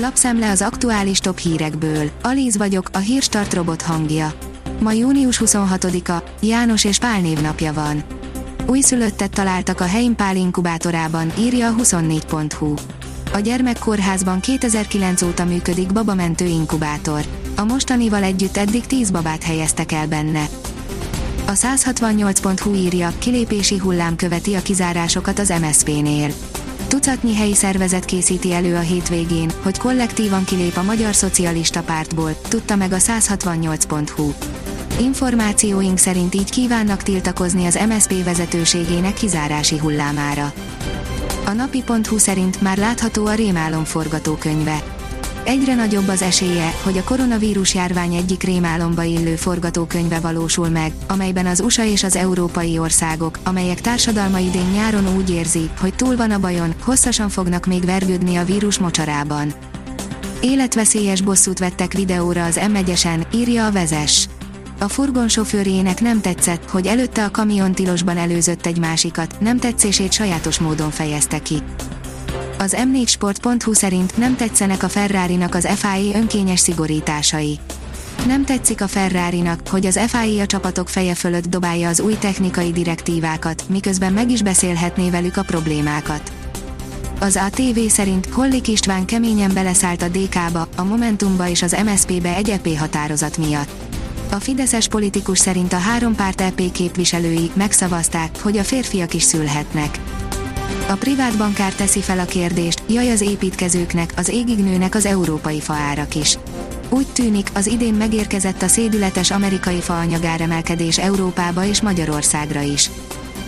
Lapszemle az aktuális top hírekből. Alíz vagyok, a hírstart robot hangja. Ma június 26-a, János és Pál névnapja van. Újszülöttet találtak a Heimpál inkubátorában, írja a 24.hu. A gyermekkórházban 2009 óta működik babamentő inkubátor. A mostanival együtt eddig 10 babát helyeztek el benne. A 168.hu írja, kilépési hullám követi a kizárásokat az MSZP-nél. Tucatnyi helyi szervezet készíti elő a hétvégén, hogy kollektívan kilép a Magyar Szocialista Pártból, tudta meg a 168.hu. Információink szerint így kívánnak tiltakozni az MSZP vezetőségének kizárási hullámára. A napi.hu szerint már látható a rémálom forgatókönyve. Egyre nagyobb az esélye, hogy a koronavírus járvány egyik rémálomba illő forgatókönyve valósul meg, amelyben az USA és az európai országok, amelyek társadalma idén nyáron úgy érzi, hogy túl van a bajon, hosszasan fognak még vergődni a vírus mocsarában. Életveszélyes bosszút vettek videóra az M1-esen, írja a vezes. A furgon sofőrjének nem tetszett, hogy előtte a kamion tilosban előzött egy másikat, nem tetszését sajátos módon fejezte ki. Az m4sport.hu szerint nem tetszenek a Ferrari-nak az FIA önkényes szigorításai. Nem tetszik a Ferrari-nak, hogy az FIA a csapatok feje fölött dobálja az új technikai direktívákat, miközben meg is beszélhetné velük a problémákat. Az ATV szerint Hollik István keményen beleszállt a DK-ba, a Momentumba és az MSZP-be egy EP határozat miatt. A fideszes politikus szerint a három párt EP képviselői megszavazták, hogy a férfiak is szülhetnek. A privát bankár teszi fel a kérdést, jaj az építkezőknek, az égig nőnek az európai faárak is. Úgy tűnik, az idén megérkezett a szédületes amerikai faanyagáremelkedés Európába és Magyarországra is.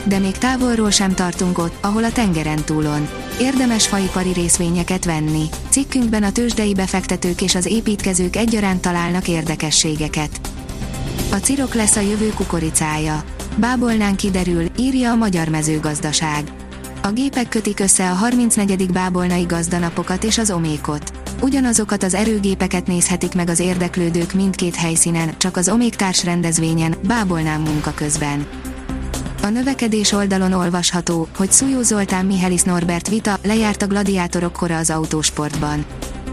De még távolról sem tartunk ott, ahol a tengeren túlon. Érdemes faipari részvényeket venni. Cikkünkben a tőzsdei befektetők és az építkezők egyaránt találnak érdekességeket. A cirok lesz a jövő kukoricája. Bábolnán kiderül, írja a Magyar Mezőgazdaság. A gépek kötik össze a 34. bábolnai gazdanapokat és az omékot. Ugyanazokat az erőgépeket nézhetik meg az érdeklődők mindkét helyszínen, csak az omék társ rendezvényen, bábolnán munka közben. A növekedés oldalon olvasható, hogy Szújó Zoltán Mihelis Norbert vita lejárt a gladiátorok kora az autósportban.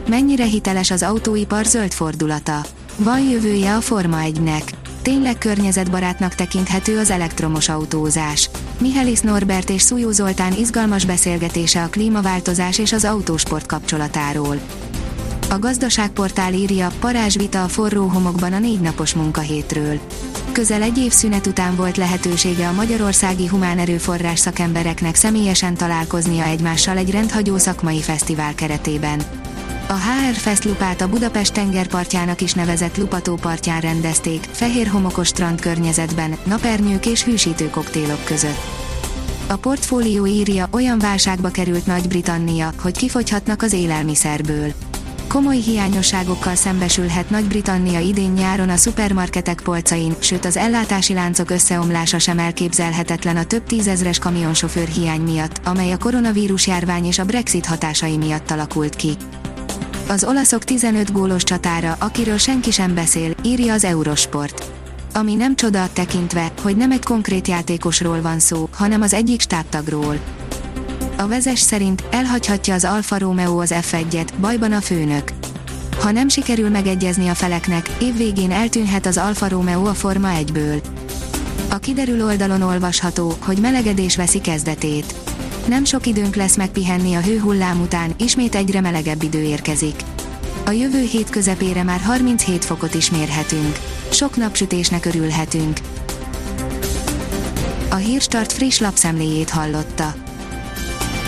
Mennyire hiteles az autóipar zöld fordulata? Van jövője a Forma 1-nek tényleg környezetbarátnak tekinthető az elektromos autózás. Mihelis Norbert és Szújó Zoltán izgalmas beszélgetése a klímaváltozás és az autósport kapcsolatáról. A gazdaságportál írja, vita a forró homokban a négy napos munkahétről. Közel egy év szünet után volt lehetősége a magyarországi humán erőforrás szakembereknek személyesen találkoznia egymással egy rendhagyó szakmai fesztivál keretében. A HR Fest lupát a Budapest tengerpartjának is nevezett Lupató partján rendezték, fehér homokos strand környezetben, napernyők és hűsítő koktélok között. A portfólió írja, olyan válságba került Nagy-Britannia, hogy kifogyhatnak az élelmiszerből. Komoly hiányosságokkal szembesülhet Nagy-Britannia idén nyáron a szupermarketek polcain, sőt az ellátási láncok összeomlása sem elképzelhetetlen a több tízezres kamionsofőr hiány miatt, amely a koronavírus járvány és a Brexit hatásai miatt alakult ki. Az olaszok 15 gólos csatára, akiről senki sem beszél, írja az Eurosport. Ami nem csoda tekintve, hogy nem egy konkrét játékosról van szó, hanem az egyik stábtagról. A vezes szerint elhagyhatja az Alfa Romeo az F1-et, bajban a főnök. Ha nem sikerül megegyezni a feleknek, évvégén eltűnhet az Alfa Romeo a Forma 1-ből. A kiderül oldalon olvasható, hogy melegedés veszi kezdetét nem sok időnk lesz megpihenni a hőhullám után, ismét egyre melegebb idő érkezik. A jövő hét közepére már 37 fokot is mérhetünk. Sok napsütésnek örülhetünk. A Hírstart friss lapszemléjét hallotta.